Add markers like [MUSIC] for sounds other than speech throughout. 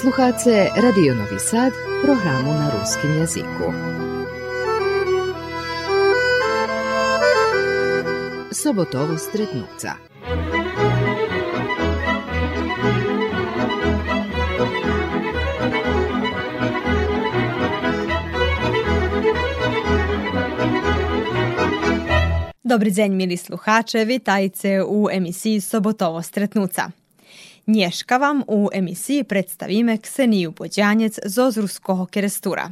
Slušate Radio Novi Sad, programu na ruskim jeziku. Sobotovo stretnuca. Dobry dzień, mili sluhacze, witajcie u emisiji Sobotovo stretnuca. Nješka vam u emisiji predstavime Kseniju Bođanjec zoz ruskog kerestura.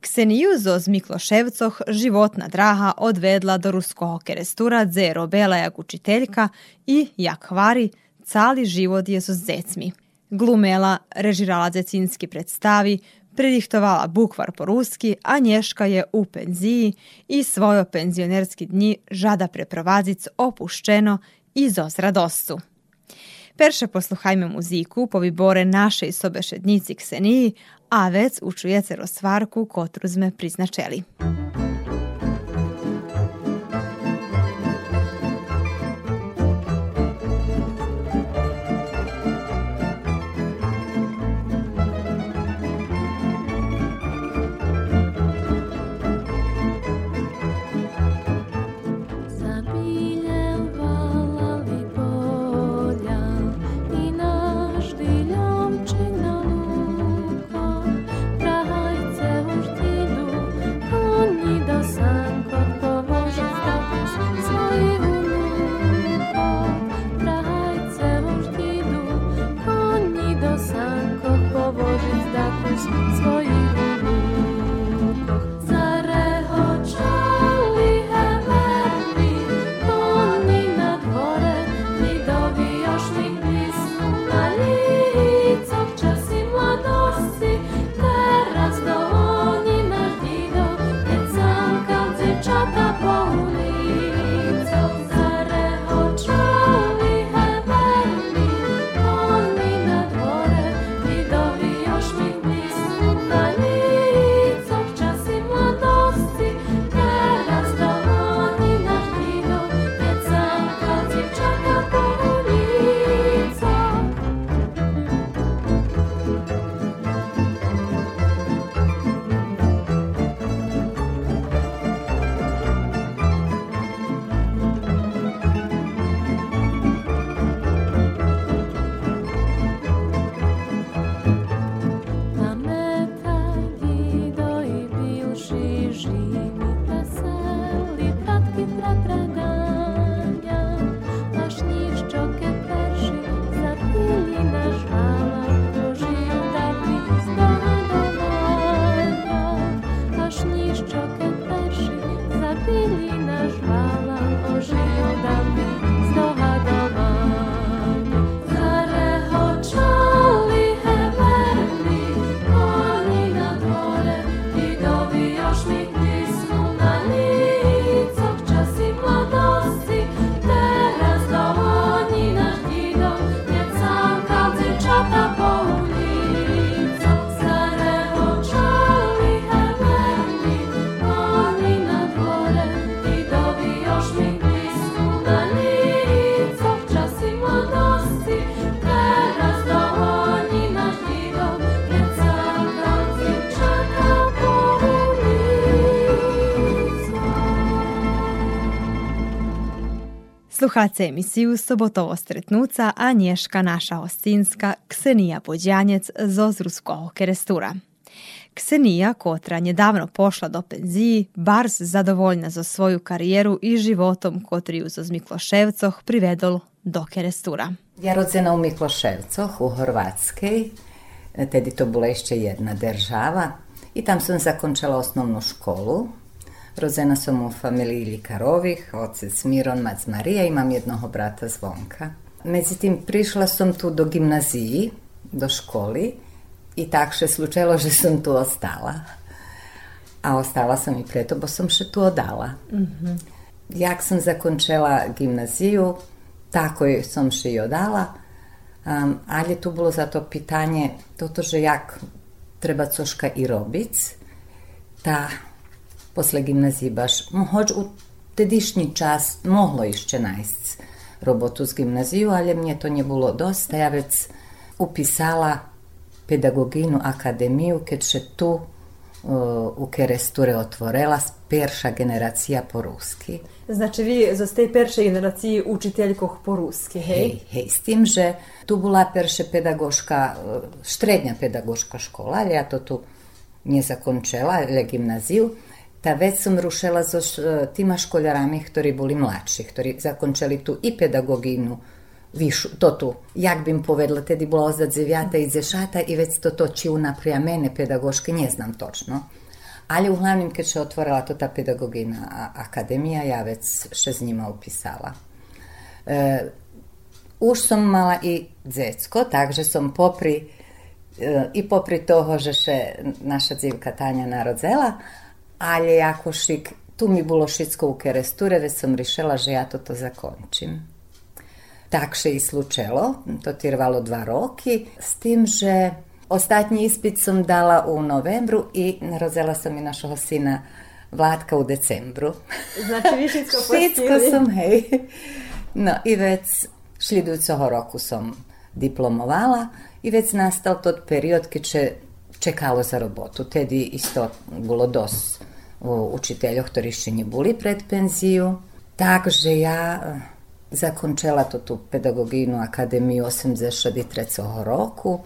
Kseniju zoz Mikloševcoh životna draha odvedla do ruskog kerestura zero Robela učiteljka i jakvari cali život je zoz zecmi. Glumela, režirala zecinski predstavi, predihtovala bukvar po ruski, a Nješka je u penziji i svojo penzionerski dnji žada preprovazic opušteno i zoz radostu. Perše posluchajmy muziku po vybore našej sobešednici Kseniji, a vec učujece rozvarku, kotru sme priznačeli. HC emisiju Sobotovo stretnuca nješka naša Ostinska, Ksenija Bođanjec z Ozruskog kerestura. Ksenija, kotra njedavno pošla do penziji, bars zadovoljna za svoju karijeru i životom kotriju z Mikloševcoh privedol do kerestura. Ja rodzena u Mikloševcoh u Hrvatskej, tedi to bila jedna država i tam sam zakončala osnovnu školu, Rodzena sam u familiji Likarovih, otec Miron, mac Marija, imam jednog brata Zvonka. Međutim, prišla sam tu do gimnaziji, do školi i tak še slučajalo, [LAUGHS] že sam tu ostala. A ostala sam i preto, bo sam še tu odala. Jak sam zakončila gimnaziju, tako je som še i odala, um, ali je tu bilo zato pitanje, toto, že jak treba coška i robic, ta posle gimnazije baš mohoć u tedišnji čas moglo išće najsť robotu gimnaziju, ali mnje to nje bilo dosta. Ja već upisala pedagoginu akademiju, kad se tu e, u Keresture otvorela perša generacija po ruski. Znači vi za tej perše generaciji učiteljkoh po ruski, hej? Hej, s tim, že tu bila perše pedagoška, e, štrednja pedagoška škola, ali ja to tu nje zakončela, ali gimnaziju, ta već som rušila so š- e, tima školjarami, ktorí boli mladší, ktorí zakončili tu i pedagoginu, višu, to tu, jak bym povedala, tedy bola ozad dzevjata i zešata i već to toči unaprija mene pedagoške, nie znam točno. Ali uglavnom, kad se otvorila to ta pedagogina akademija, ja već še s njima upisala. E, už som mala i dzecko, takže som popri e, i popri toho, že še naša dzivka Tanja narodzela, ali jako šik, tu mi bilo šitsko u keresture, već sam rešila, že ja to to zakončim. Tak še i slučelo, to tirvalo dva roki, s tim, že ostatnji ispit som dala u novembru i rozela sam i našega sina Vlatka u decembru. Znači vi šitsko Šitsko hej. No i već šljedujućeg roku sam diplomovala i već nastal tot period ki će чекало за работу. Теді істо було дос учителя, хто ще не були пред пензію. Также я zakončela to tu pedagogijnu akademiju 83. roku,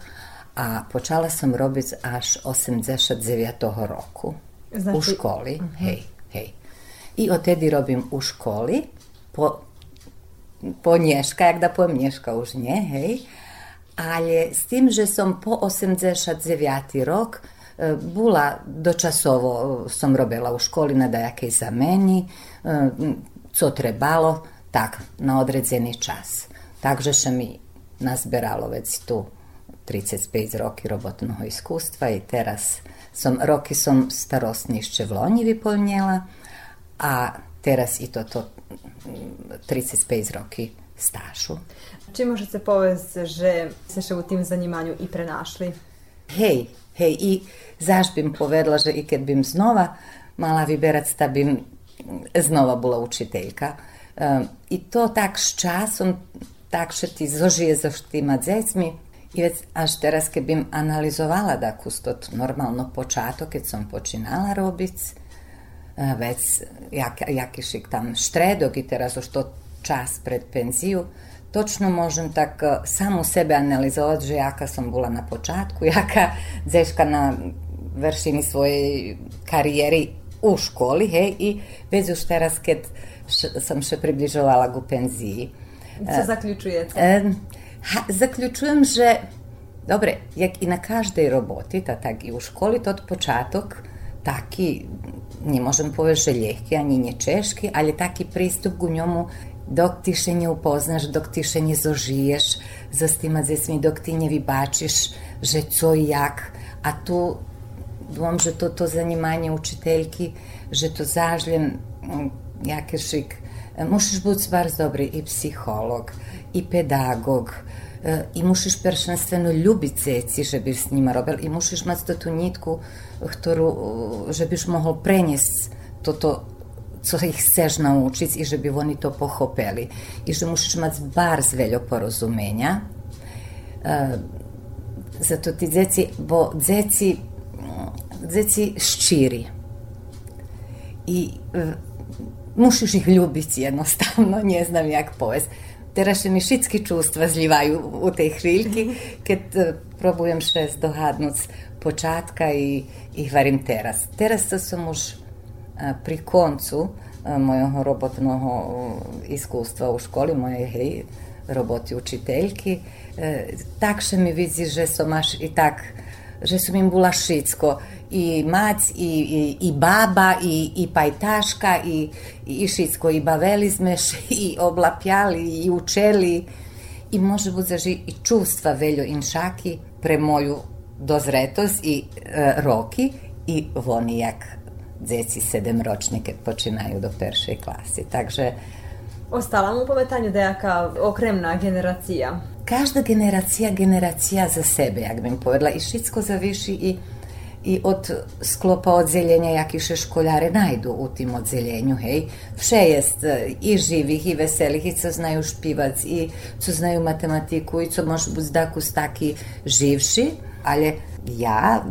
a počala sam robiti až 89. roku znači... u školi. Uh mhm. -huh. Hej, hej. I od tedi robim u školi, po, po nješka, jak da pojem nješka už nje. Ale s tým, že som po 89. rok e, bola dočasovo, e, som robila u školi na dajakej zameni, e, co trebalo, tak, na odredzeni čas. Takže še mi nazberalo već tu 35 roky robotného iskustva i teraz som, roky som starostnišće v Lonji vyplnila, a teraz i toto mm, 35 roky stážu. Čim možete povez, že se še u tim zanimanju i prenašli? Hej, hej, i zaš bim povedla, že i kad bim znova mala vyberac, ta bim znova bila učiteljka. Um, I to tak s časom, tak še ti zožije za štima dzecmi, i već, až teraz kad bim analizovala da kustot normalno počato, kad sam počinala robic, e, već jak, jakišik tam štredog i teraz što čas pred penziju, točno možem tak e, samu sebe analizovati, že jaka sam bila na počatku, [LAUGHS] jaka dzeška na vršini svoje karijeri u školi, hej, i već už teraz, kad sam še približovala ku penziji. Co zaključujete? E, ha, zaključujem, že dobre, jak i na každej roboti, ta tak i u školi, to od počatok taki, nie možem povedať, že ljehki, ani nie češki, ali taki pristup ku njomu dok ti upoznaš, dok ti še zožiješ za stima dzecmi, dok ti ne vybačiš, že co i jak. A tu dvom, že to, to zanimanje učiteljki, že to zažljem, mm, šik, e, musiš biti bardzo dobri i psiholog, i pedagog, e, i musiš prvenstveno ljubiti ceci, že bi s njima robil, i musiš mati tu nitku, e, že biš mohol preniesť toto co ih chceš naučiť i že bi oni to pohopeli. I že musiš mati bar zveľo porozumenja. E, zato ti dzeci, bo dzeci, dzeci ščiri. I e, musiš ih ljubiti jednostavno, [LAUGHS] ne znam jak povest. Teraz še mi všetky čustva zlivaju u tej chvíľky, keď e, probujem še zdohadnúť z počátka i, i hvarim teraz. Teraz to už e, pri koncu e, mojho robotného e, iskustva u školi, moje hej, roboti učiteljki, e, tak še mi vidzi, že som až i tak, že som im bola šicko, i mac, i, i, i baba, i, i pajtaška, i, i šicko, i baveli sme, [LAUGHS] i oblapjali, i učeli, i može zaži i čustva veljo in šaki pre moju dozretost i e, roki i oni djeci sedemročnike počinaju do perše klasi. Takže... Ostala mu pometanju da je jaka okremna generacija. Každa generacija generacija za sebe, jak bim povedla, i šitsko zaviši i i od sklopa odzeljenja jakiše školjare najdu u tim odzeljenju, hej. Vše jest i živih i veselih i co znaju špivac i co znaju matematiku i co može biti daku staki živši, ali ja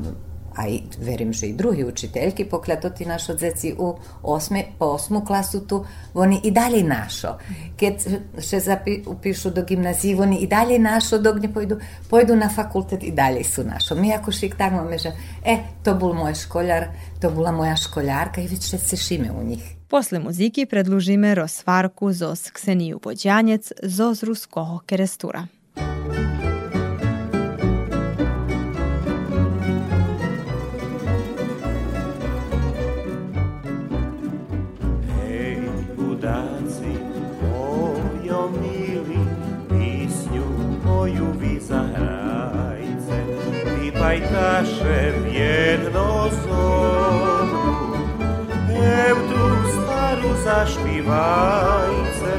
a i verim, že i drugi učiteljki, pokletoti našo dzeci u osme, po osmu klasu tu, oni i dalje našo. Kad še zapi, upišu do gimnazije, oni i dalje našo, dok ne pojdu, pojdu na fakultet i dalje su našo. Mi ako šik tamo meže, e, to bol moj školjar, to bila moja školjarka i već se šime u njih. Posle muziki predlužime Rosvarku zos Kseniju Bođanjec zos Ruskoho Kerestura. Vypajtaše v jedno zoru, Ev tu staru zašpívajte.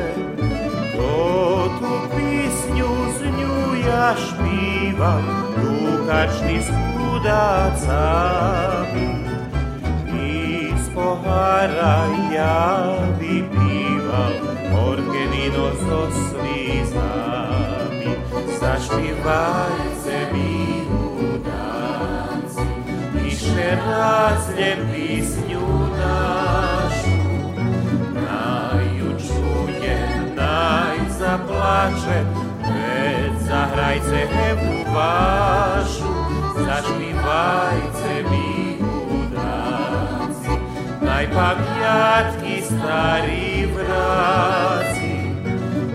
To tu písňu z ňu ja špívam, tu každý s chudácami. I z pohára ja vypíval horké víno so slízami. Zašpívajte že blázne písňu našu. Na ju čuje, naj zaplače, veď zahrajce hebu vašu, zašpívajte mi udáci. Naj pamiatki stari vraci,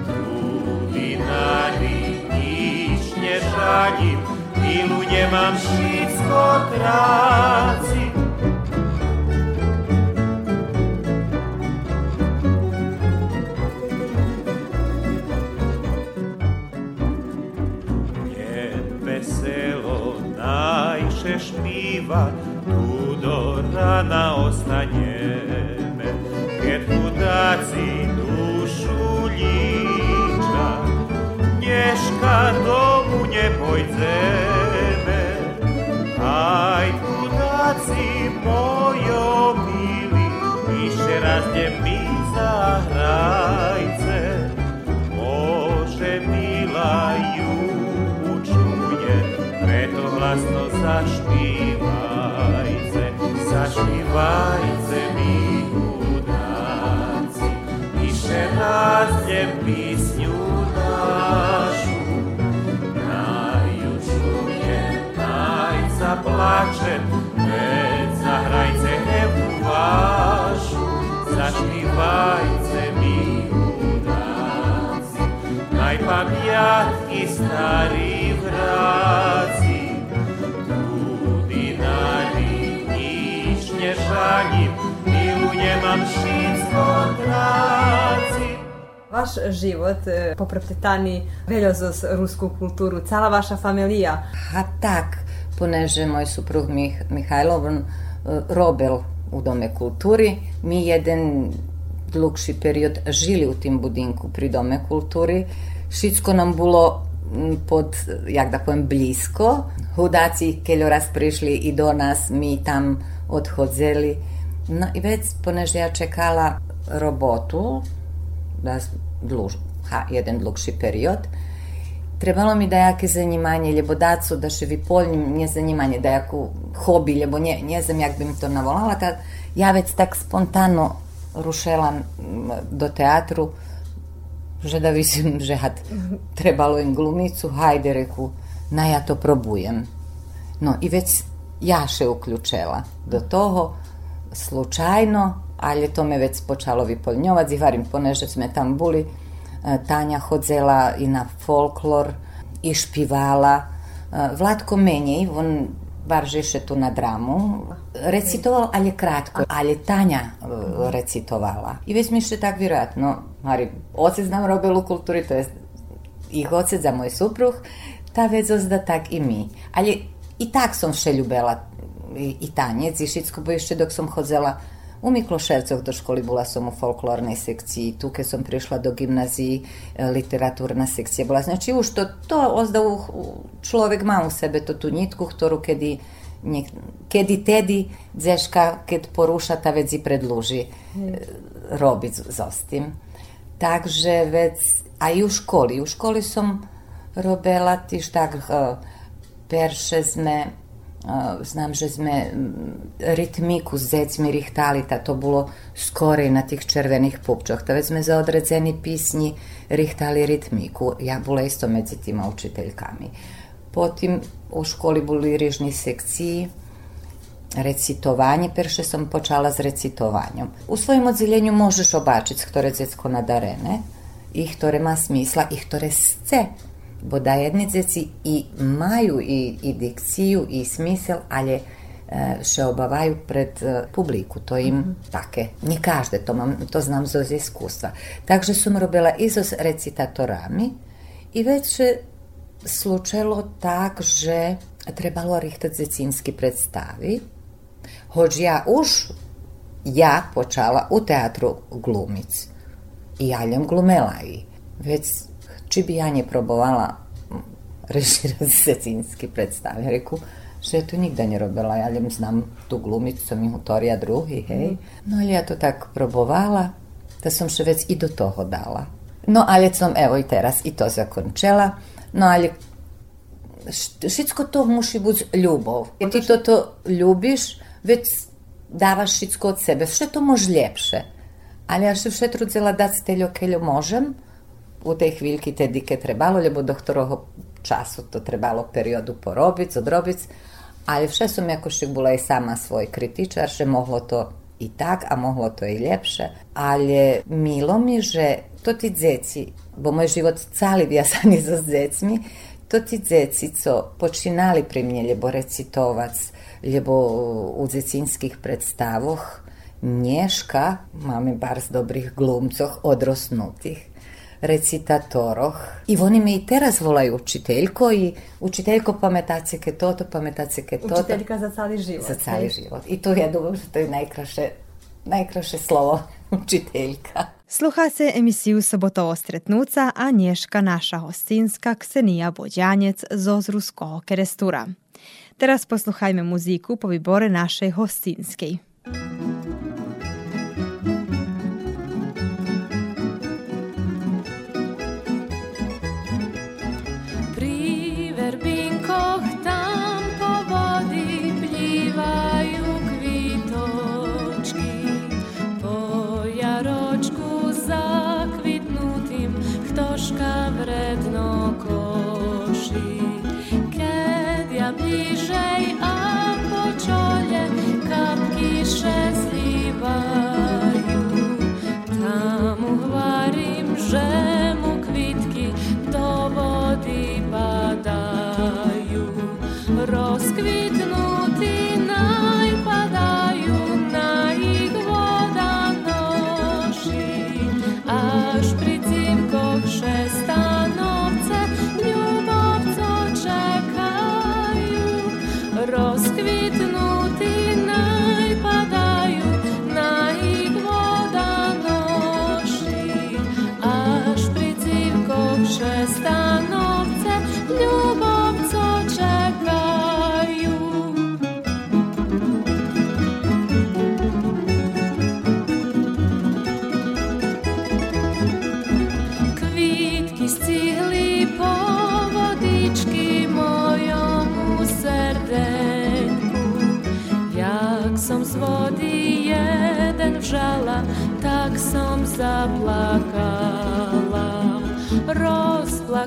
trudy na nič nežaním, milu nemám všetko tráci. Je veselo najše špíva, tu do rana ostaneme, keď chudáci dušu líča, dneška domu nepojdzeme. Chudáci mojo milí, ešte raz ne mi zahrajce, Bože milá ju učuje, preto hlasno zašpívajte, zašpívajte mi chudáci, ešte raz ne písňu našu, naj ju čuje, naj Zagrajcie u waszu, zaśpiewajcie mi u nas. Najpamiatki stary w racji, na linii śnieżanim, i nie mam wszystko traci. Vaš život e, poprepletani veljo rusku kulturu, cala vaša familija. A tak, poneže moj suprug Mih Mihajlov, robel u Dome kulturi. Mi jeden dlugši period žili u tim budinku pri Dome kulturi. Šitsko nam bilo m, pod, jak da povem, blisko. Hudaci, keljo raz prišli i do nas, mi tam odhodzeli. No i već, poneže ja čekala robotu, da dluž, ha, jeden dlugši period, Trebalo mi da jaké zanimanje, lebo daco da še vypolním mne zanimanje, da jaku hobi, lebo ne, ne znam jak bym to navolala, kad ja već tak spontano rušela do teatru, že da visim, že had trebalo im glumicu, hajde, reku, na ja to probujem. No i već ja še uključela do toho, slučajno, ali to me već počalo vypoľňovať, zivarim poneže sme tam boli, Tanja hodzela i na folklor i špivala. E, Vlatko menej, on bar žeše tu na dramu, recitoval, ali kratko, ali Tanja e, recitovala. I već mi še tak vjerojatno, ali ocec nam robel u kulturi, to je ih ocec za moj supruh, ta vezos da tak i mi. Ali i tak som še ljubela i, i tanjec i šitsko, bo ešte dok som hodzela u Mikloševcoch do školy bola som u folklornej sekciji, tu keď som prišla do gymnaziji, e, literatúrna sekcia bola. Znači už to, to ozda u, človek má u sebe to tú nitku, ktorú kedy nek, kedy tedy dzeška, keď porúša, ta vec i predlúži e, robiť s ostim. Takže vec, a i u školi. U školi som robila tiž tak e, Perše sme, a, znam, že sme mm, rytmiku z dzecmi rihtali, ta to bolo skorej na tých červených pupčoch. To sme za odredzeni pisnji rihtali rytmiku. Ja bola isto medzi tima učiteljkami. Potim u školi boli rižni sekciji, recitovanje, perše sam počala z recitovanjem. U svojim odziljenju možeš obačiť, ktoré dzecko nadarene, i ktoré má smisla, i ktoré chce bo da jedni dzeci i majú i, i dikciju i smisel, ali e, še obavaju pred e, publiku, to im mm -hmm. také. Nie každé, to, mam, to znam iskustva. Takže som robila i so recitatorami i već slučajalo tak, že trebalo rihtať zecinski predstavi, hoď ja už ja počala u teatru glumic. I ja ljem glumela i već či bi ja nje probovala režirati [LAUGHS] zecinski predstav. Ja reku, že to nikda ne robila, ja ljem znam tu glumicu, som ih utorija drugi, hej. Mm. No ali ja to tak probovala, da som še već i do toho dala. No ali som, evo i teraz i to zakončela, no ali všetko to muši biti ljubov. Jer ti to to ljubiš, već davaš od sebe, vše to može ljepše. Ali ja še vše trudzela steljo keljo možem, u tej chvíľky tedy, keď trebalo, lebo do ktorého času to trebalo periodu porobiť, odrobiť, ale vše som jakože bola aj sama svoj kritičar, že mohlo to i tak, a mohlo to i ljepše, ale milo mi, že to ti dzeci, bo môj život celý viazaný so dzecmi, to ti dzeci, co počínali pri mne, lebo recitovať, lebo u dzecinských predstavoch Nješka, máme bar z dobrých glumcoch, odrosnutých recitatoroh i oni me i teraz volaju učiteljko i učiteljko pametacike toto, pametacike toto. Učiteljka za cali život. Za cali život. I to je dobro što je najkraše, najkraše slovo [LAUGHS] učiteljka. Sluha se emisiju Sobota Ostretnuca, a nješka naša hostinska Ksenija Bođanjec z Skoho Kerestura. Teraz posluhajme muziku po vibore našej hostinskej.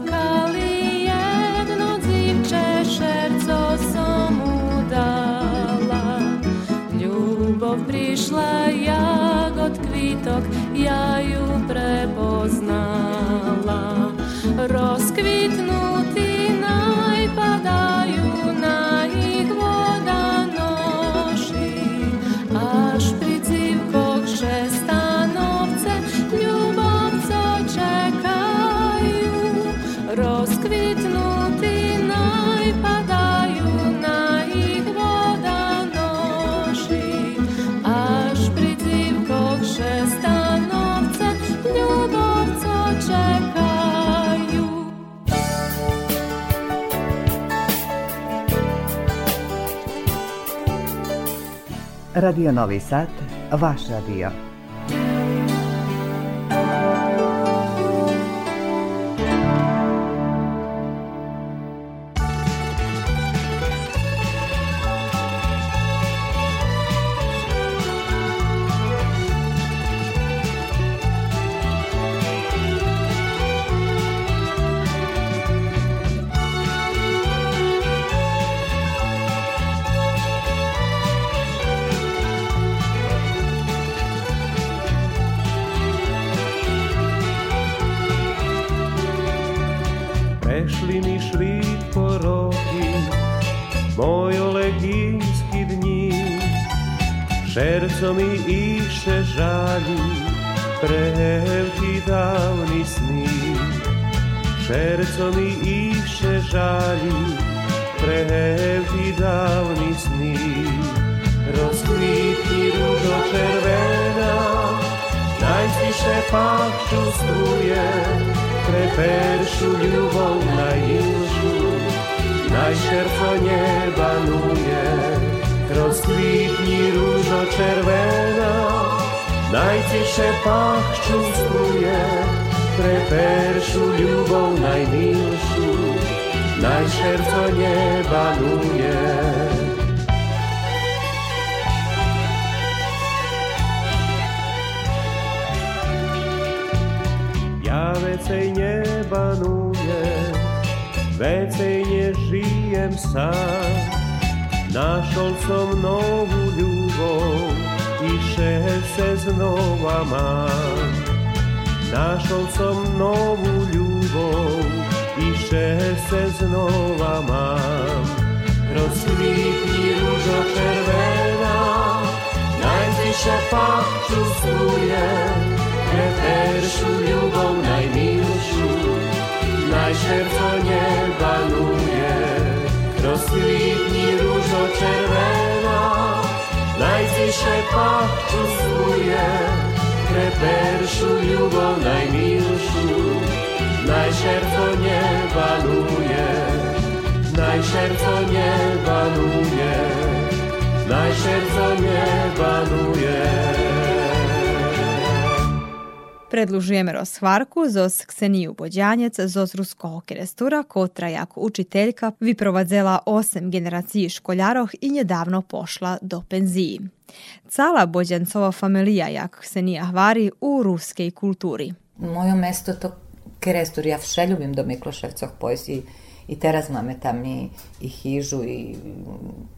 Rozplakali jedno dzivče, šerco som mu dala. Ljubov prišla jak od kvitok, ja ju prepoznala. Rozkvitnuti Radio Novi Sad, vaš radio. пройшли між пороги мої олегінські дні, Шерцо ми іще жалі, превті давні сни, Шерцо ми іще жалі, превті давні сни, Rozkwitni różo czerwena, najspisze pach czustuje, preferszu ljubov najilžu, naj šerco nie banuje. Rozkwitni różo czerwena, najciesze pachczu struje. Preferszu ljubov najmilszu, naj šerco nie banuje. Ja vecej nebanujem, vecej nežijem sám. Našol som novú ľubov, i šerce znova mám. Našol som novú ľubov, i šerce znova mám. Rozkvitni rúžo červená, najbližšie pach Preferszu, любом najmilszu, najszerco nie panuje. Rozkwitni różo czerwona, najcysze pachczu swuje. Preferszu, любом najmilszu, najszerco nie panuje. Najszerco nie panuje, najszerco nie panuje. Predlužujemy rozchwarku zos Kseniju Bođanjec, zos ruskog krestura, kotra jako učiteljka vyprovadzela 8 generaciji školjaroh i nedavno pošla do penziji. Cala Bođancova familija, jak Ksenija hvari, u ruskej kulturi. Moje mesto to Kerestur, ja vše ljubim do Mikloševcog poeziji i teraz mamy tam i, i hižu i mm,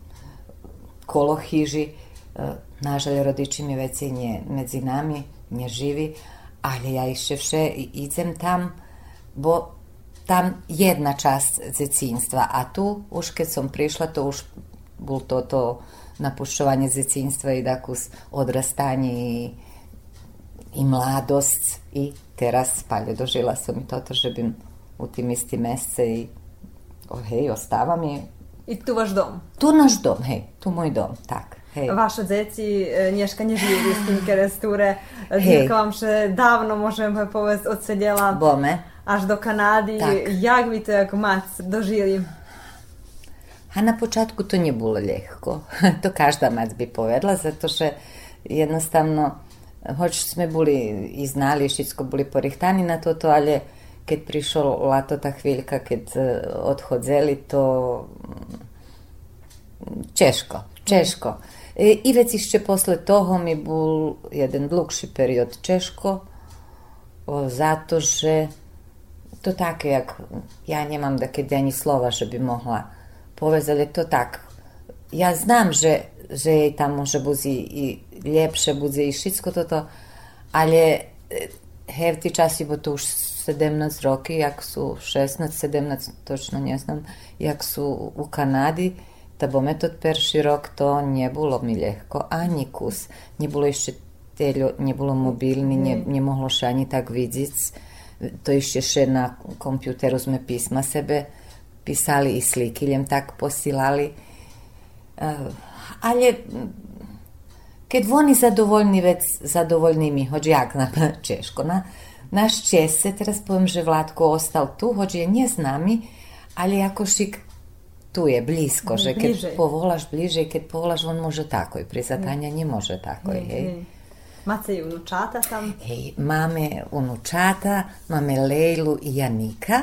kolo hiži. E, Nažalje, rodiči mi već je medzi nami, nje živi, ali ja išće vše i idem tam, bo tam jedna čast zecinstva, a tu, už keď som prišla, to už bol to, to zecinstva i dakus odrastanje i, i mladost i teraz palje dožila sam i toto, že bim u tim isti mesece i o, hej, ostava mi I tu vaš dom. tu naš dom, hej, tu moj dom, tak, Hej. Wasze dzieci e, Nieszka nie żyje w Justinkę Resture, tylko wam się dawno, możemy powiedzieć, odsiedziała Bome. aż do Kanady. Tak. Jak wy to jak mat dożyli? A na początku to nie było lekko. to każda mac bi povedla, zato što jednostavno hoć sme bili i znali, všetko boli porehtani na e, to, to ali kad prišao lato ta hviljka, kad odhodzeli, to češko, češko. Mm. Y, I već išće posle toho mi bol jeden dlugši period Češko, o, zato že to tak jak ja nie mam takiego ani słowa, żeby mogła powiedzieć, ale to tak. Ja znam, że, że jej tam może będzie i lepsze, będzie i wszystko to, to ale he w bo to już 17 roki, jak są 16, 17, točno nie znam, jak są u Kanady, Lebo метод перший рок то не було ми легко, ані кус. Не було ще телю, не було мобільні, не, не могло ще. To ešte še na kompjuteru sme písma sebe písali i sliky, len tak posílali. Eh, ale keď oni zadovoljni vec, zadovoljni mi, hođe jak na [LAUGHS] Češko. Na, naš Čes se teraz poviem, že Vládko ostal tu, hođe je nje s ali ako šik tu je, blisko, že Bližej. povolaš bliže i keď povolaš, on može tako i prizatanja nje može tako, hej. Mace i unučata tam. Hej, máme unučata, máme Lejlu i Janika.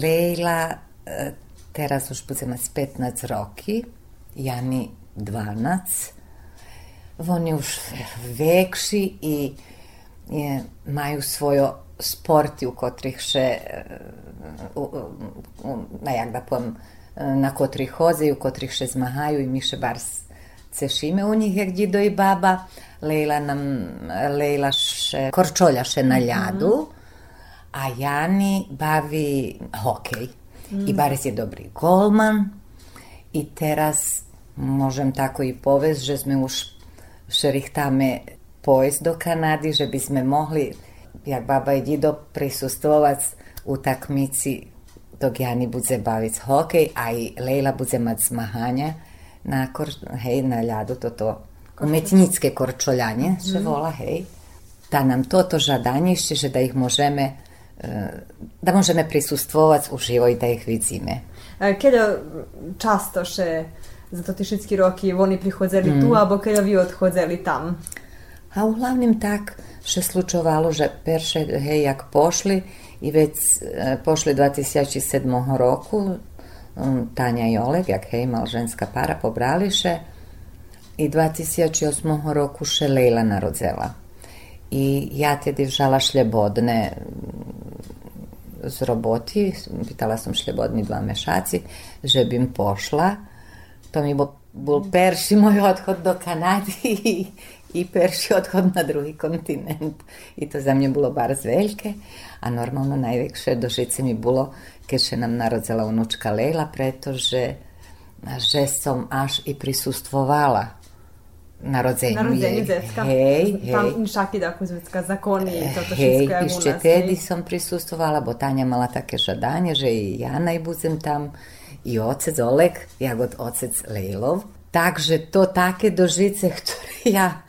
Lejla e, teraz už bude mať 15 roky, Jani 12. Oni už vekši i je, majú svojo sporti, u kotrih še e, u, u, u, na jak da povem, na kotrih hoze, u kotrih še zmahaju i mi še bar cešime u njih, jak dido i baba. Lejla nam, Lejla še korčolja še na ljadu, a Jani bavi hokej. I Bares je dobri golman I teraz môžem tako i povesť, že sme už šerichtame pojsť do Kanady, že by sme mohli, jak baba i dido, prisustvovať u takmici dok ja ne budem baviti hokej, a i Lejla bude imati zmahanja na, kor, hej, na ljadu, to to umetnicke korčoljanje, še mm. vola, hej, da nam to to žadanjišće, že da ih možeme e, da možeme prisustvovati uživo i da ih vidimo. E, kada často še za to ti šitski roki oni prihodzeli mm. tu, abo kada vi odhodzeli tam? A uglavnom tak še slučovalo, že perše, hej, jak pošli i već e, pošli 2007 roku, um, Tanja i Oleg, jak hej, mal ženska para, pobrališe i 2008 roku še Lejla narodzela. I ja tedy vžala šljebodne z roboti, pitala som šljebodni dva mešaci, že bym pošla. To mi bol, bol perši môj odchod do Kanady i perši odchod na drugi kontinent. I to za mnje bilo bar zveljke, a normalno najvekše do žice mi bilo kad se nam narodzela unučka Lejla, pretože že som až i prisustvovala na rodzenju Na rodzenju detka. Hej, hej. Tam šaki da kuzmicka zakoni to to hej, je išće tedi sam prisustvovala, bo Tanja mala take žadanje, že i ja najbuzem tam i ocec Oleg, ja god ocec Lejlov. Takže to také dožice, [LAUGHS] ktoré ja,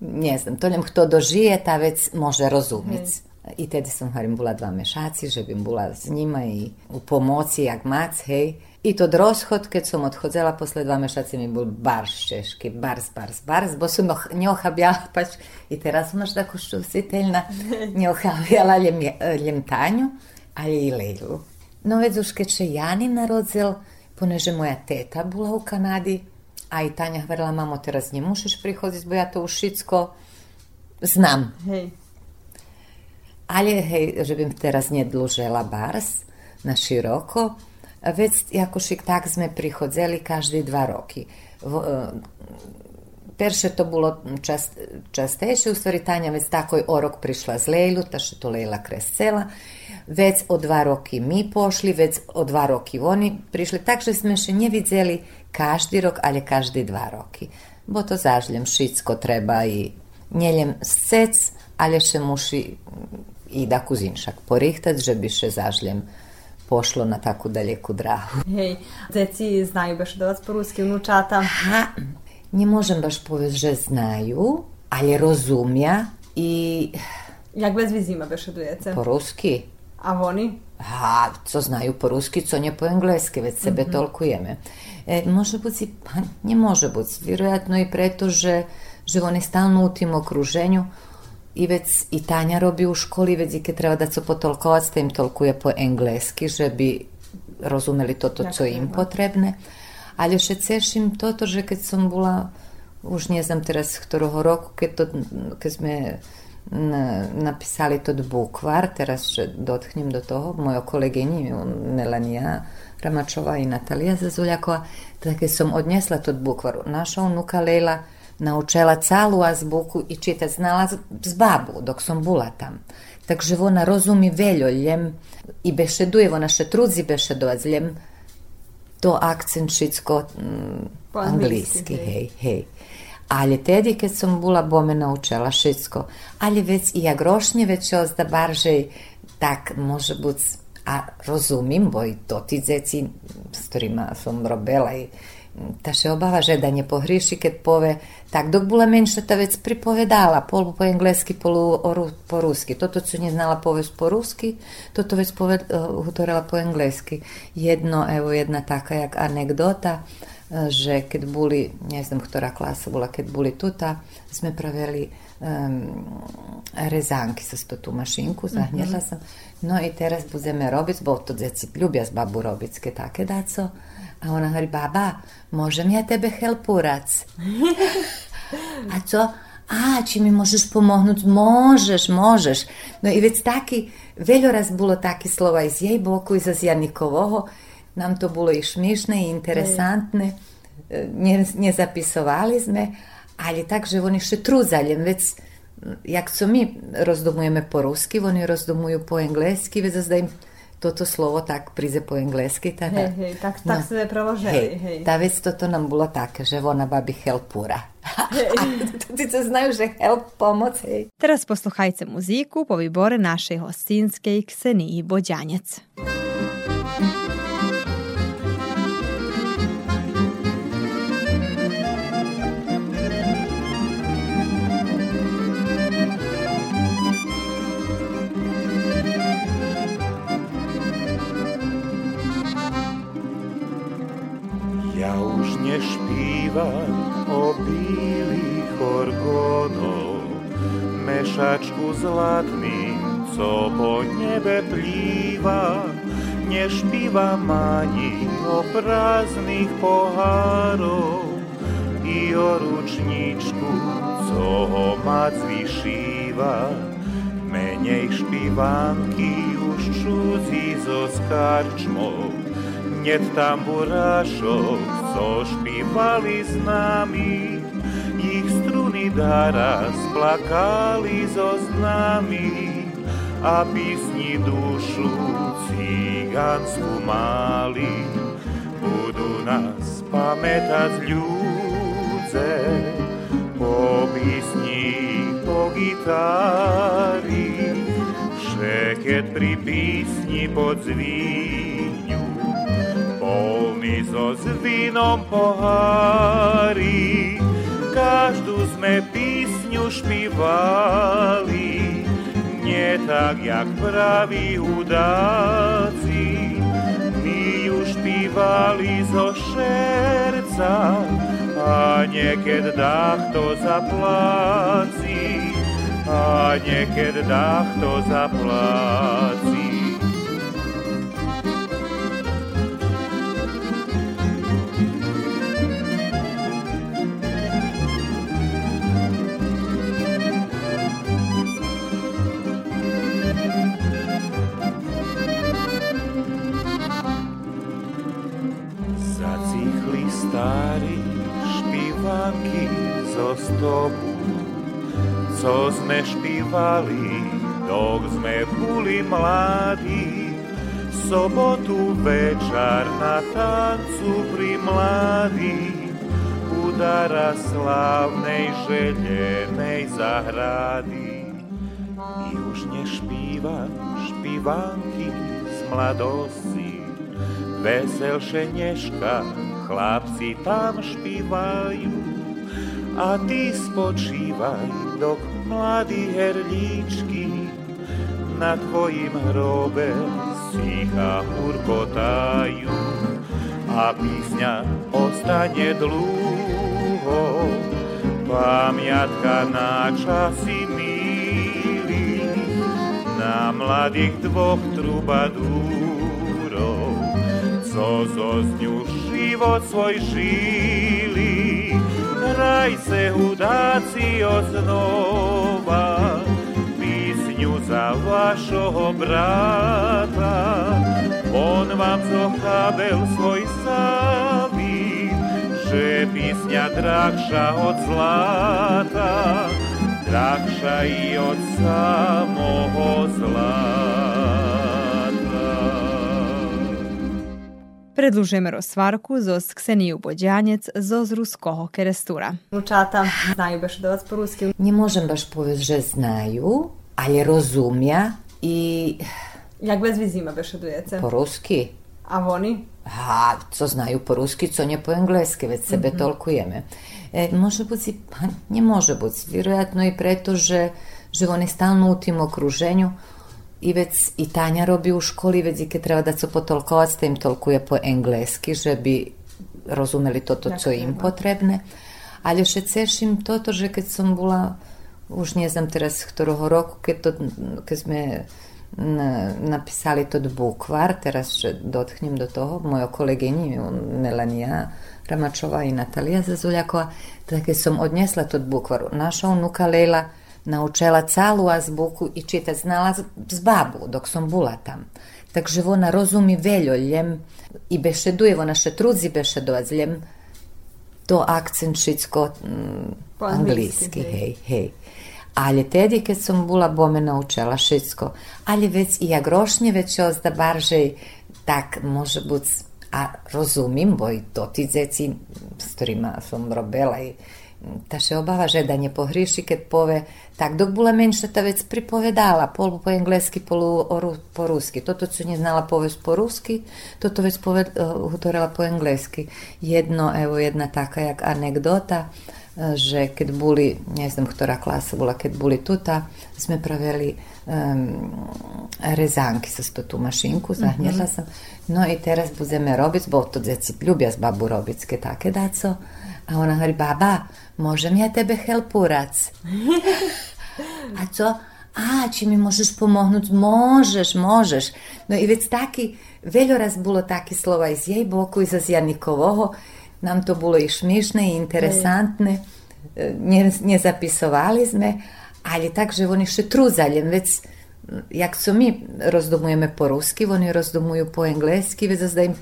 ne znam, to nem kto dožije, ta vec može rozumieť. I tedy som hovorím, bola dva mešaci, že bym bola s njima i u pomoci, jak mac, hej. I to rozchod, keď som odchodzela posle dva mešaci, mi bol barš češki, bars, bars, bars, bo som noh- njohabjala, [LAUGHS] pač i teraz až tako šťustiteľná, [LAUGHS] njohabjala ljem, ljem Tanju, ali i Lejlu. No već už keď še Jani narodzel, poneže moja teta bola u Kanadi, a i Tanja hovorila, mamo, teraz ne mušiš prichodziť, bo ja to už všetko znam. Hej. Ali hej, že bym teraz nedlužela bars na široko, već jakož i tak sme prichodzeli každý dva roky. V, e, perše to bolo čast, častejšie, u stvari Tanja već takoj o rok prišla z Lejlu, ta što to Lejla krescela, već o dva roky mi pošli, već o dva roky oni prišli, takže sme še nje vidzeli každý rok, ali každý dva roky. Bo to zažljem šicko treba i njeljem scec, ali še muši i da kuzinšak porihtať, že by še zažljem pošlo na takú daleku dráhu. Hej, deci znaju baš da vas po-ruski vnučata. Ha, ne môžem baš povedať, že znajú, ale rozumia i Jak bez vizima bešedujete? po rusky. A oni? Ha, co znaju po ruski, co nie po engleski, već sebe tolkujeme. E, može biti, pa ne može biti, vjerojatno i preto, že, že oni stalno u tim okruženju i već i Tanja robi u školi, već i kad treba da se potolkovac, da im tolkuje po engleski, že bi rozumeli toto, Jak co im potrebne. Ali še cešim toto, že keď som bola, už ne znam teraz ktorého roku, keď, to, keď sme napisali to bukvar, teraz že dotknem do toho, mojo kolegyni Melania Ramačová i Natalija Zazuljakova, tak keď som odnesla to bukvar, naša unuka Lejla naučila calu azbuku i čitať znala z, babu dok som bola tam. Takže ona rozumi veľo ljem i bešeduje, ona še trudzi bešedovať ljem to akcent všetko mm, anglicky, hej, hej. Ali tedy kad sam bula bome naučila všetko, ali već i ja grošnje već ozda baržej, tak može bud, a rozumim, bo i to ti zeci s ktorima som robila i ta še obava že da nje pohriši kad pove, tak dok bula menša ta već pripovedala, polu po engleski, polu o ru- po ruski. Toto co nje znala povest po ruski, toto već poved, uh, po engleski. Jedno, evo jedna taka jak anegdota, uh, že keď boli, ne znam ktorá klasa bola, keď boli tuta, sme pravili um, rezanky sa to tú mašinku, zahnjela sam. No i teraz budeme robiť, bo to djeci ljubia s babu robické také daco. A ona hovorí, baba, môžem ja tebe helpurac? [LAUGHS] A co? A, či mi možeš pomohnúť? Môžeš, môžeš. No i već taki, veľoraz bolo také slova i z jej boku i z Janikovoho. Nám to bolo i šmišné, i interesantné. E, Ne, nezapisovali sme, ali tak, že oni še truzaljem, već jak co mi rozdumujeme po ruski, oni rozdumuju po engleski, već da im toto slovo tak príze po anglicky. Teda. Hej, hej, tak, tak ste preložili, hej. Tá vec toto nám bolo také, že ona babi helpura. [LAUGHS] Ty to znajú, že help, pomoc, hej. Teraz posluchajte muziku po výbore našej hostinskej Kseniji Boďanec. Ja Piesne śpiwa o bilich orgonów, Meszaczku zlatnym, co po niebie pliwa, nie śpiwam ani o praznych poharów i o ruczniczku, co ma zwiszywa. menej śpiwanki już czudzi z oskarczmą, Net tamburášov, co špívali s nami, ich struny daraz plakali so znami a písni dušu cigánsku mali. Budú nás pamätať ľudze, po písni, po gitári, všeket pri písni pod zvíňu polný so s vínom pohári. Každú sme písňu špívali, nie tak, jak praví hudáci. My ju špívali zo šerca a nieked dách to zapláci. A nieked dách to zapláci. Špívanky zo stopu, co sme špívali, dok sme boli mladí. Sobotu večer na tancu pri mladí, udara slávnej želenej zahrady. I už nešpívam špívanky z mladosti, veselšie nežka, chlapci tam špívajú. A ty spočívaj, dok mladí herlíčky na tvojim hrobe sticha hurkotajú. A písňa ostane dlúho, pamiatka na časy milí, na mladých dvoch trubadúrov co zo život svoj žili. Hrajte hudáci oznova, písňu za vašoho brata. On vám zochábel svoj saví, že písňa drahša od zlata, drahša i od samoho zlata. Predlužujemy rozsvarku zos Kseniju Bođanjec zos ruskoho kerestura. Mučata znaju baš dovac po ruski. Nie možem baš povedz, že znaju, ali rozumja i... Jak bez vizima baš dujece? Po ruski. A oni? Ha, co znaju po ruski, co nje po engleski, već sebe mm-hmm. tolkujeme. E, može buci, pa nje može buci, vjerojatno i preto, že, že oni stalno u tim okruženju, i već i Tanja robi u školi, već i kad treba da co potolkovac, da im tolkuje po-engleski, že bi rozumeli toto, co im potrebne. Ali še cešim toto, že kad sam bila, už nie znam teraz ktorého roku, keď, to, keď sme napisali tod bukvar, teraz še dotknem do toho, mojo kolegyni Melanija Ramačova i Natalija Zazuljakova, tak keď som odnesla tod bukvar, naša unuka Lejla naučila calu azbuku i čitać znala z- babu dok som bula tam. Takže ona rozumi veľoljem i bešeduje, ona še trudzi bešedovať ljem to akcent všetko mm, Po anglicky, hej. hej, hej. Ale tedy, keď som bola, bo me naučila všetko. Ale vec i jak rošne već ozda barže, tak može buď, a rozumím, bo i to ti deci, s ktorými som robila i ta obava že da nje pohriši kad pove tak dok bula menša ta već pripovedala polu po engleski polu oru- po ruski toto su nje znala povest po ruski toto već poved, uh, po engleski jedno evo jedna taka jak anegdota uh, že keď boli, ne znam klasa bola, keď boli tuta, sme pravili um, rezanky sa to tu mašinku, zahnjetla sam. No i teraz budeme robiť, bo to djeci ljubja s babu robicke take daco. A ona hovorí, baba, môžem ja tebe chelpúrac? [LAUGHS] A co? A, či mi môžeš pomohnúť? Môžeš, môžeš. No i vec taký, veľoraz bolo také slova i z jej boku, i z Janikovoho. Nám to bolo i šmiešne, i interesantne. Ne, nezapisovali sme, ali takže oni še truzaljem, vec jak co mi rozdumujeme po ruski, oni rozdumuju po engleski, već da im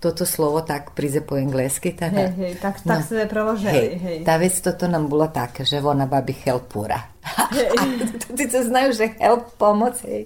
toto slovo tak príde po engleski. Tak, Hej, hej, tak, tak ste preložili, hej, hej. Tá vec toto nám bolo také, že ona babi helpura. [LAUGHS] A ty to znajú, že help, pomoc, hej.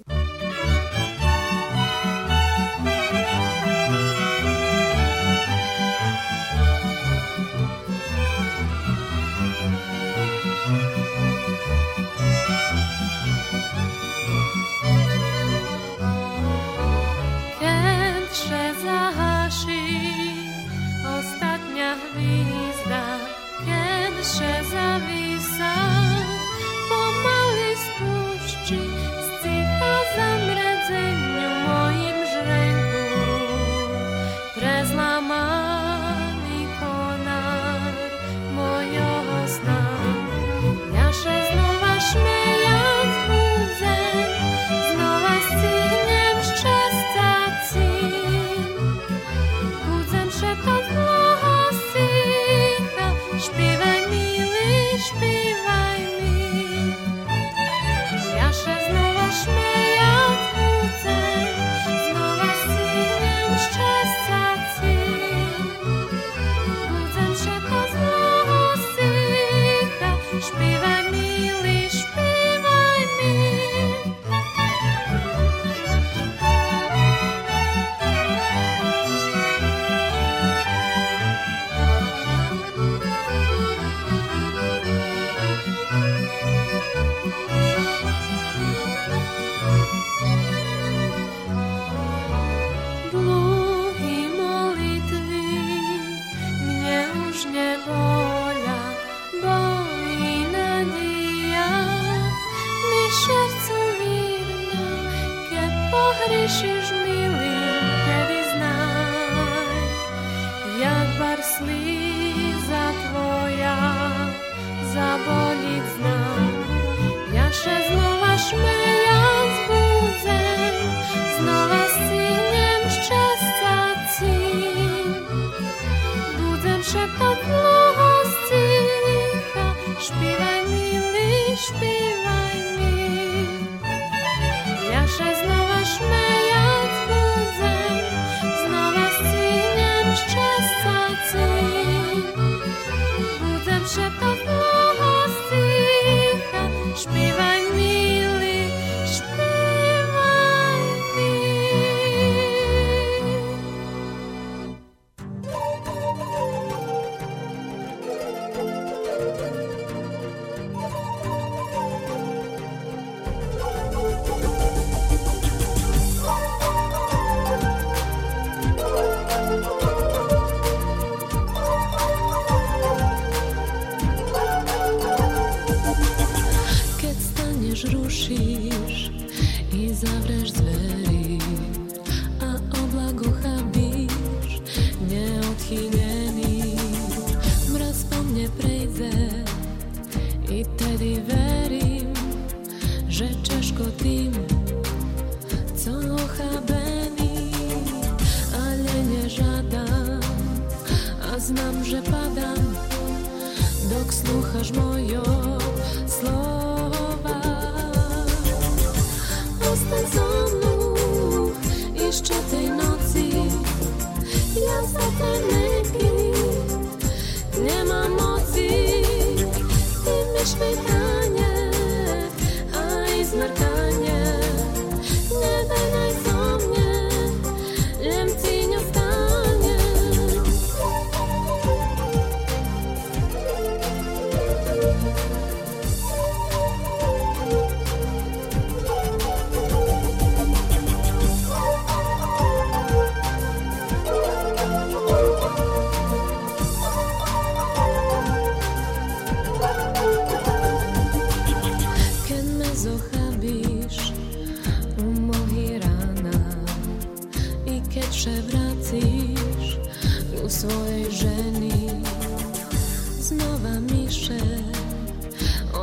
ova miše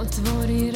Otvori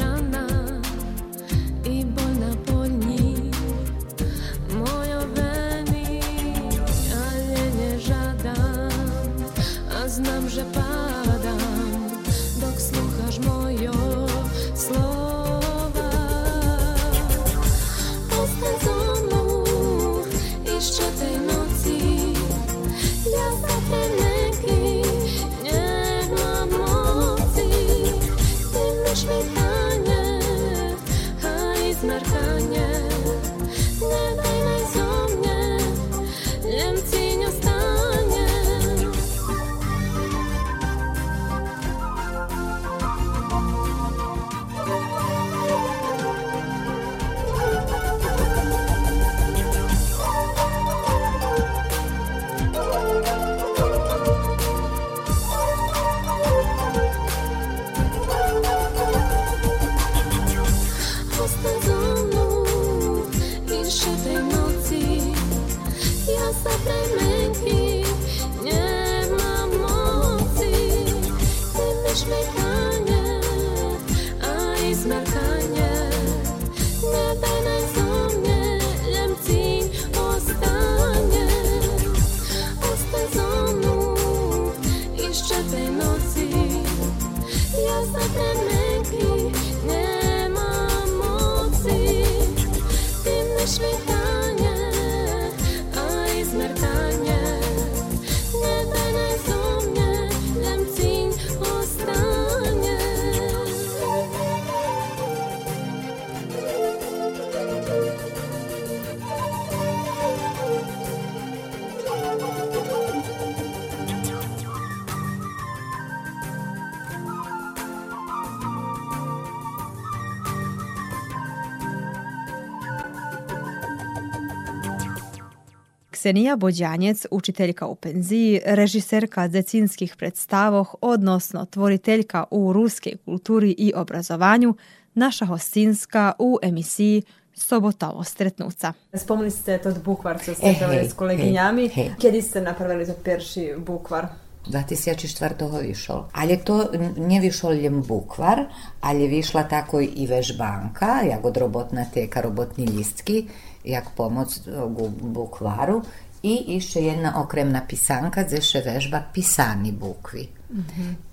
Ksenija Bođanjec, učiteljka u penziji, režiserka decinskih predstavoh, odnosno tvoriteljka u ruskej kulturi i obrazovanju, naša hostinska u emisiji Sobotovo stretnuca. Spomnili ste tot bukvar, co E, ste hej, s koleginjami. hej. Kedy ste napravili to perši bukvar? 2004 vyšol. Ale to nie vyšol len bukvar, ale vyšla tako i vežbanka, jak od robotna teka, robotni listki, jak pomoc u bukvaru i ešte jedna okremna pisanka, gdje še vežba pisani bukvi.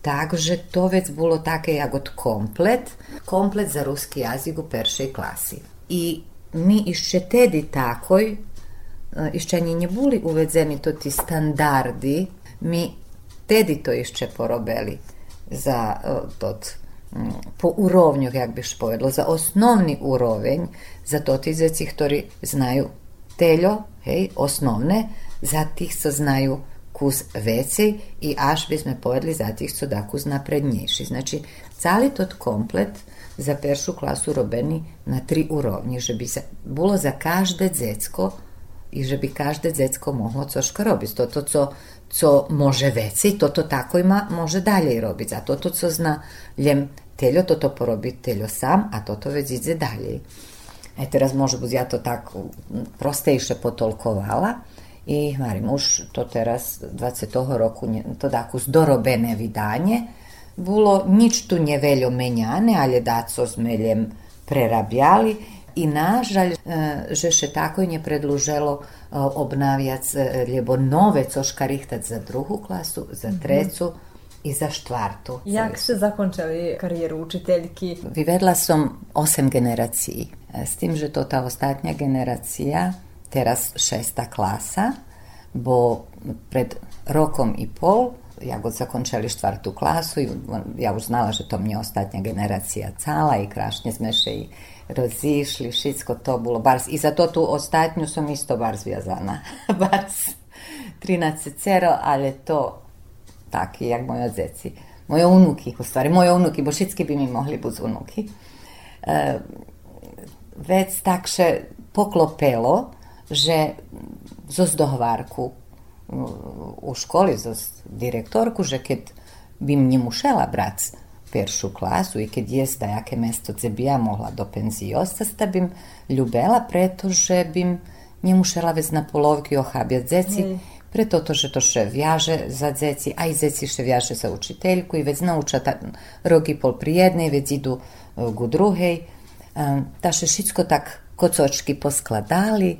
Takže to već bilo také jak od komplet, komplet za ruski jazik u peršej klasi. I mi ešte tedy takoj, ešte ani neboli uvedeni to ti standardi, mi tedy to ešte porobili za e, tot po urovnju, jak biš povedalo, za osnovni urovenj, za to ti zeci, ktorí znaju teljo, hej, osnovne, za tih, co znaju kus vecej i až by sme povedali za tih, co da kus naprednejši. Znači, cali tot komplet za peršu klasu robeni na tri urovnje, že bi bilo za každe dzecko i že bi každe dzecko mohlo coška robiti. To to, co, co može veci, to to tako ima, može dalje i robiti. Zato to, co zna ljem teljo, to to porobi sam, a to to već ide dalje. E teraz može bud ja to tako prostejše potolkovala i Marim už to teraz 20. roku to tako zdorobene vidanje bilo nič tu nje veljo menjane, ale daco zmeljem prerabjali i nažalj, e, že še tako nje predluželo e, obnavjac e, ljebo nove coška rihtat za drugu klasu, za trecu i za štvartu. Jak ste zakončili karijeru učiteljki? Vyvedla som osem generaciji, e, s tim, že to ta ostatnja generacija, teraz šesta klasa, bo pred rokom i pol, ja god zakončili štvrtu klasu, i ja už znala, že to mnje ostatnja generacija cala i krašnje sme še i rozišli, všetko to bilo bars. I za to tu ostatnju som isto bar zviazana. bars 13 cero, [LAUGHS] ale to taki jak moje zeci. Moje unuki, u stvari, moje unuki, bo všetky by mi mohli buď unuki. E, već takže poklopelo, že zo zdohvarku u školi, zo direktorku, že keď by mne mušela brać peršu klasu i keď jest da jaké mesto bi ja mohla do penzije ostati, da bim ljubela, pretože bim nje mušela već na polovki ohabjat zeci, preto to, že to še vjaže za dzeci, a i zeci še vjaže za učiteljku i već nauča ta, rogi pol pri jednej, već idu e, gu druhej. E, Ta še všetko tak kocočki poskladali.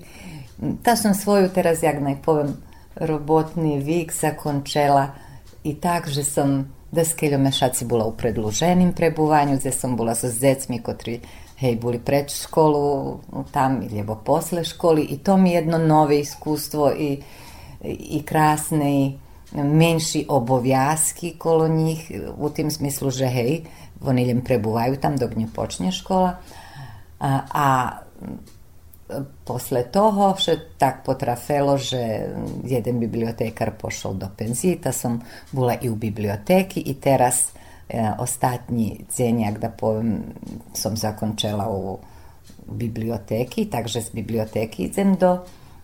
Ta som svoju teraz, jak naj povem, robotni vik zakončela i tak, že som deskeľo mešaci bola u predluženým prebúvaniu, kde som bola so decmi, kotri hej, boli pred školu tam, alebo posle školy i to mi je jedno nové iskustvo i, i krásnej menší obowiązki kolo nich u tým smislu, že hej, oni len prebúvajú tam, dok ne počne škola. A, a posle toho še tak potrafelo, že jeden bibliotekar pošao do penzita, som bula i u biblioteki i teraz e, ostatnji cijenjak, da povem, sam zakončela u biblioteki, takže s biblioteki idem do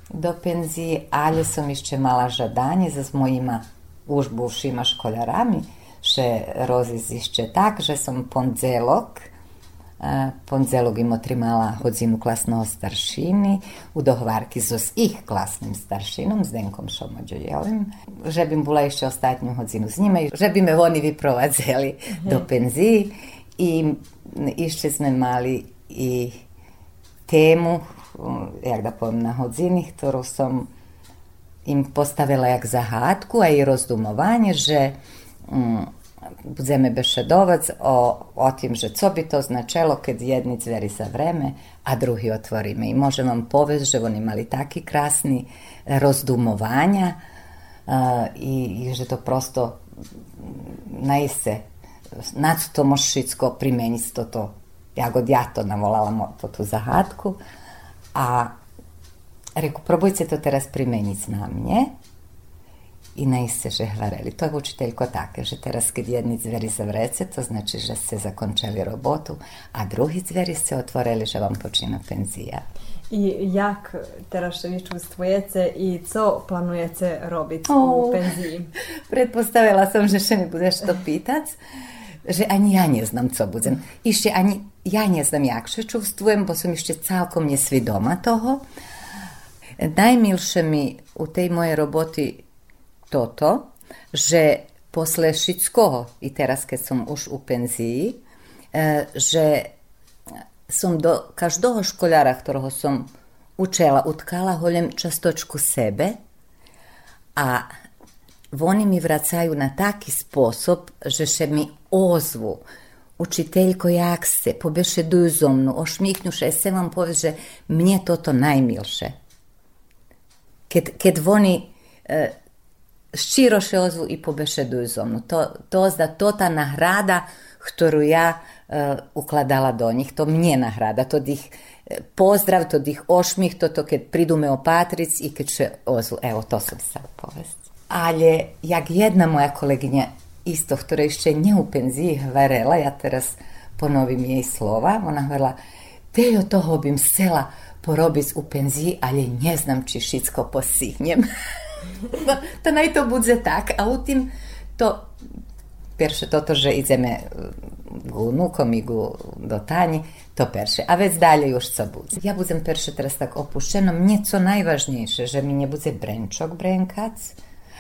do penzije, ali som ešte mala žadanje za mojima už buvšima školjarami, še rozizišće tak, že som ponzelok, a ponzelog im otrimala hodzinu klasného staršiny, u dohvarki so s ich klasným staršinom, s Denkom Šomođojevim, že bi bola ešte ostatnju hodzinu s njima, že bi me oni vyprovadzeli do penziji i ešte sme mali i tému, jak da na hodzini, ktorú som im postavila jak zahádku a i rozdumovanje, že mm, bešedovac o, o tim, že co bi to značelo kad jedni zveri za vreme, a drugi otvorime. I možem vam povesti, že oni imali taki krasni rozdumovanja i, i že to prosto naise nad to mošicko primeniti to to. Ja god ja to navolala to tu zahádku a reku, probujte to teraz primeniti na mne i naiste, že hvareli. To je učiteljko také, že teraz kad jedni zveri zavrece, to znači, že ste zakončili robotu, a drugi zveri ste otvorili, že vam počina penzija. I jak teraz vi čustvujete i co planujete robiti u penziji? [LAUGHS] Pretpostavila som, že še mi budeš to pitac, že ani ja ne znam, co budem. Ešte ani ja ne znam, jak še čuvstvujem, bo som ešte celkom nesvidoma toho. Najmilše mi u tej mojej roboti toto, že posle všetkoho, i teraz keď som už u penziji, e, že som do každého školjara, ktorého som učela, utkala holjem častočku sebe, a oni mi vracaju na taki sposob, že še mi ozvu. Učiteljko, jak ste, pobešeduju zo mnu, ošmihnu še, se vam povie, že mne toto najmilše. Keď, keď oni e, ščiro še ozvu i pobešeduju zo mnu. To, to zda to ta nahrada, ktorú ja e, ukladala do njih, to mnje nahrada, to dih e, pozdrav, to dih ošmih, to to kad pridu me opatric i kad še ozvu. Evo, to sam sad povest. Ali, jak jedna moja koleginja isto, ktorá ešte nje u hvarela, ja teraz ponovim jej slova, ona hvarela, Tejo toho bim sela porobic u penziji, ali ne znam či šicko posihnjem. [LAUGHS] no, to naj to tak, a u tim to perše toto, že ideme gu unukom i gu do Tanji, to perše. A već dalje još co budze. Ja budem perše teraz tak opušteno, mnje co najvažnejše, že mi ne budze brenčok brenkac,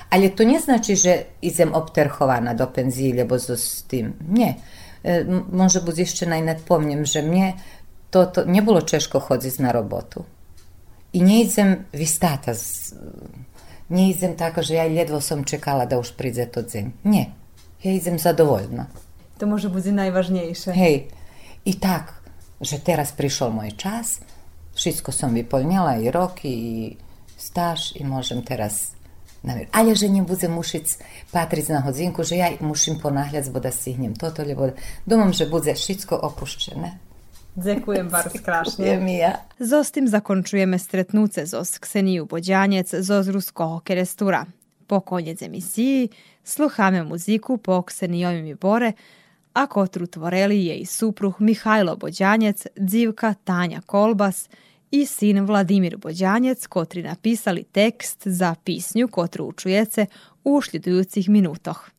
ale to nie znaczy, że jestem obterchowana do pensji, lebo z tym. Nie. E, może być jeszcze najnadpomniem, że mnie to, to nie było ciężko chodzić na robotę. I nie jestem wistata, nie jestem taka, że ja ledwo sam czekała, da już przyjdzie to dzień. Nie. Ja jestem zadowolna. To może będzie najważniejsze. Hej. I tak, że teraz przyszedł mój czas, wszystko sam wypełniała i roki, i staż, i możemy teraz Ale že nie buze musić patrzeć na chodzinku, že ja muszę ponachliać, bo da stignem to, to, bo dumam, że będzie wszystko opuszczone. Dziękuję bardzo strasznie. Ja. Zos tym zakończujemy stretnuce zos Kseniu Bodzianiec zos ruskiego kerestura. Po konjec emisiji sluhame muziku po Ksenijovim i Bore, a kotru tvoreli je i supruh Mihajlo Bođanjec, dzivka Tanja Kolbas, i sin Vladimir Bodjanec, kotri napisali tekst za pisnju kotru učujece u šljedujucih minutoh.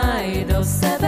side of. É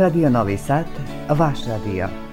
Radio Novi Sad, vaš radio.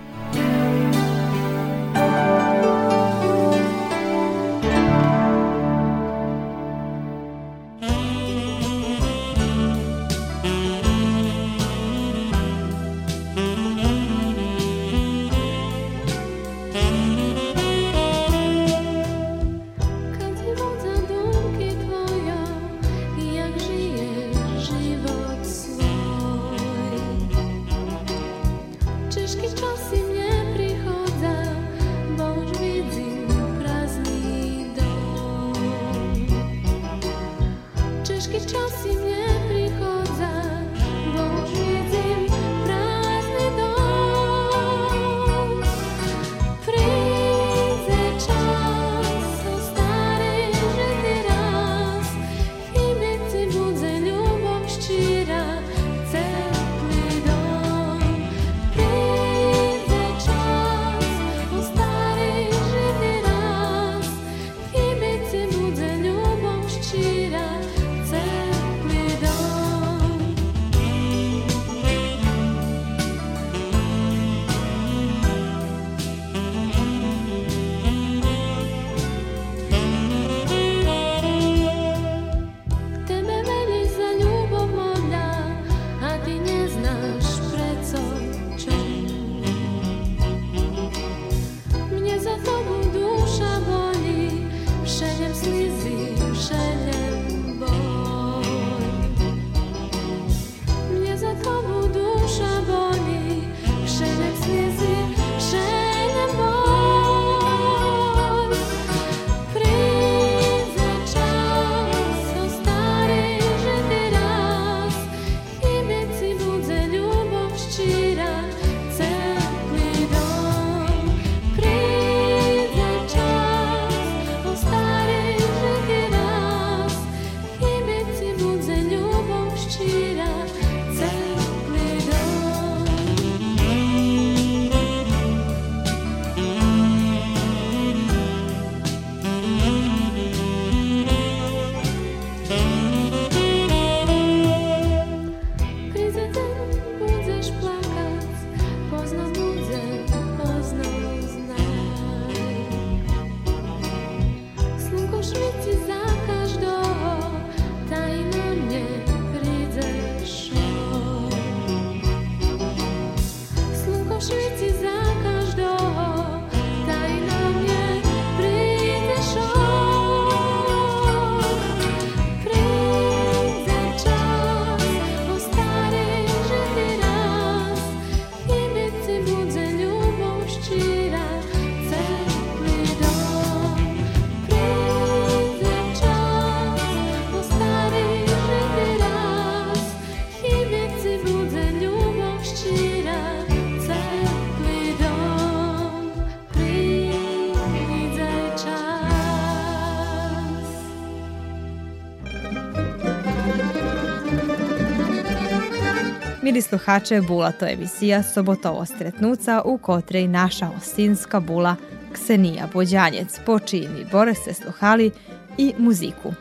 Mili sluhače, bula to emisija Sobotovo stretnuca u kotrej naša ostinska bula Ksenija Bođanjec, po čijim bore se sluhali i muziku.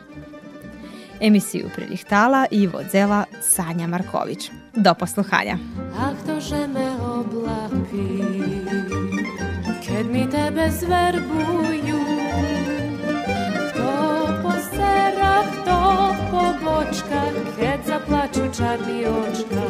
Emisiju prilihtala i vodzela Sanja Marković. Do posluhanja. Ach, to že me oblaky, keď mi tebe zverbujú. Kto po serách, kto po bočkách, keď zaplačú čarný očka.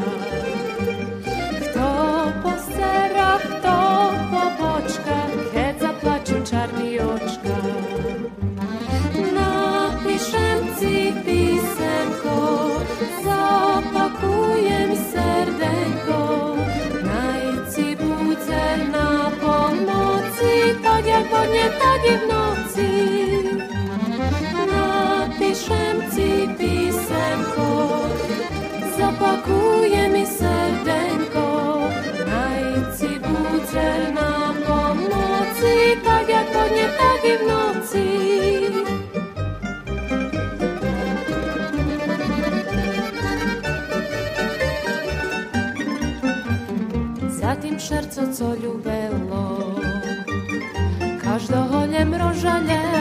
Dokładnie tak jak w nocy Napiszę ci pisemko zapakuje mi serdenko Najci budzel na pomocy Tak jak to nie tak i w nocy Za tym szerco co lubi nie mrożenie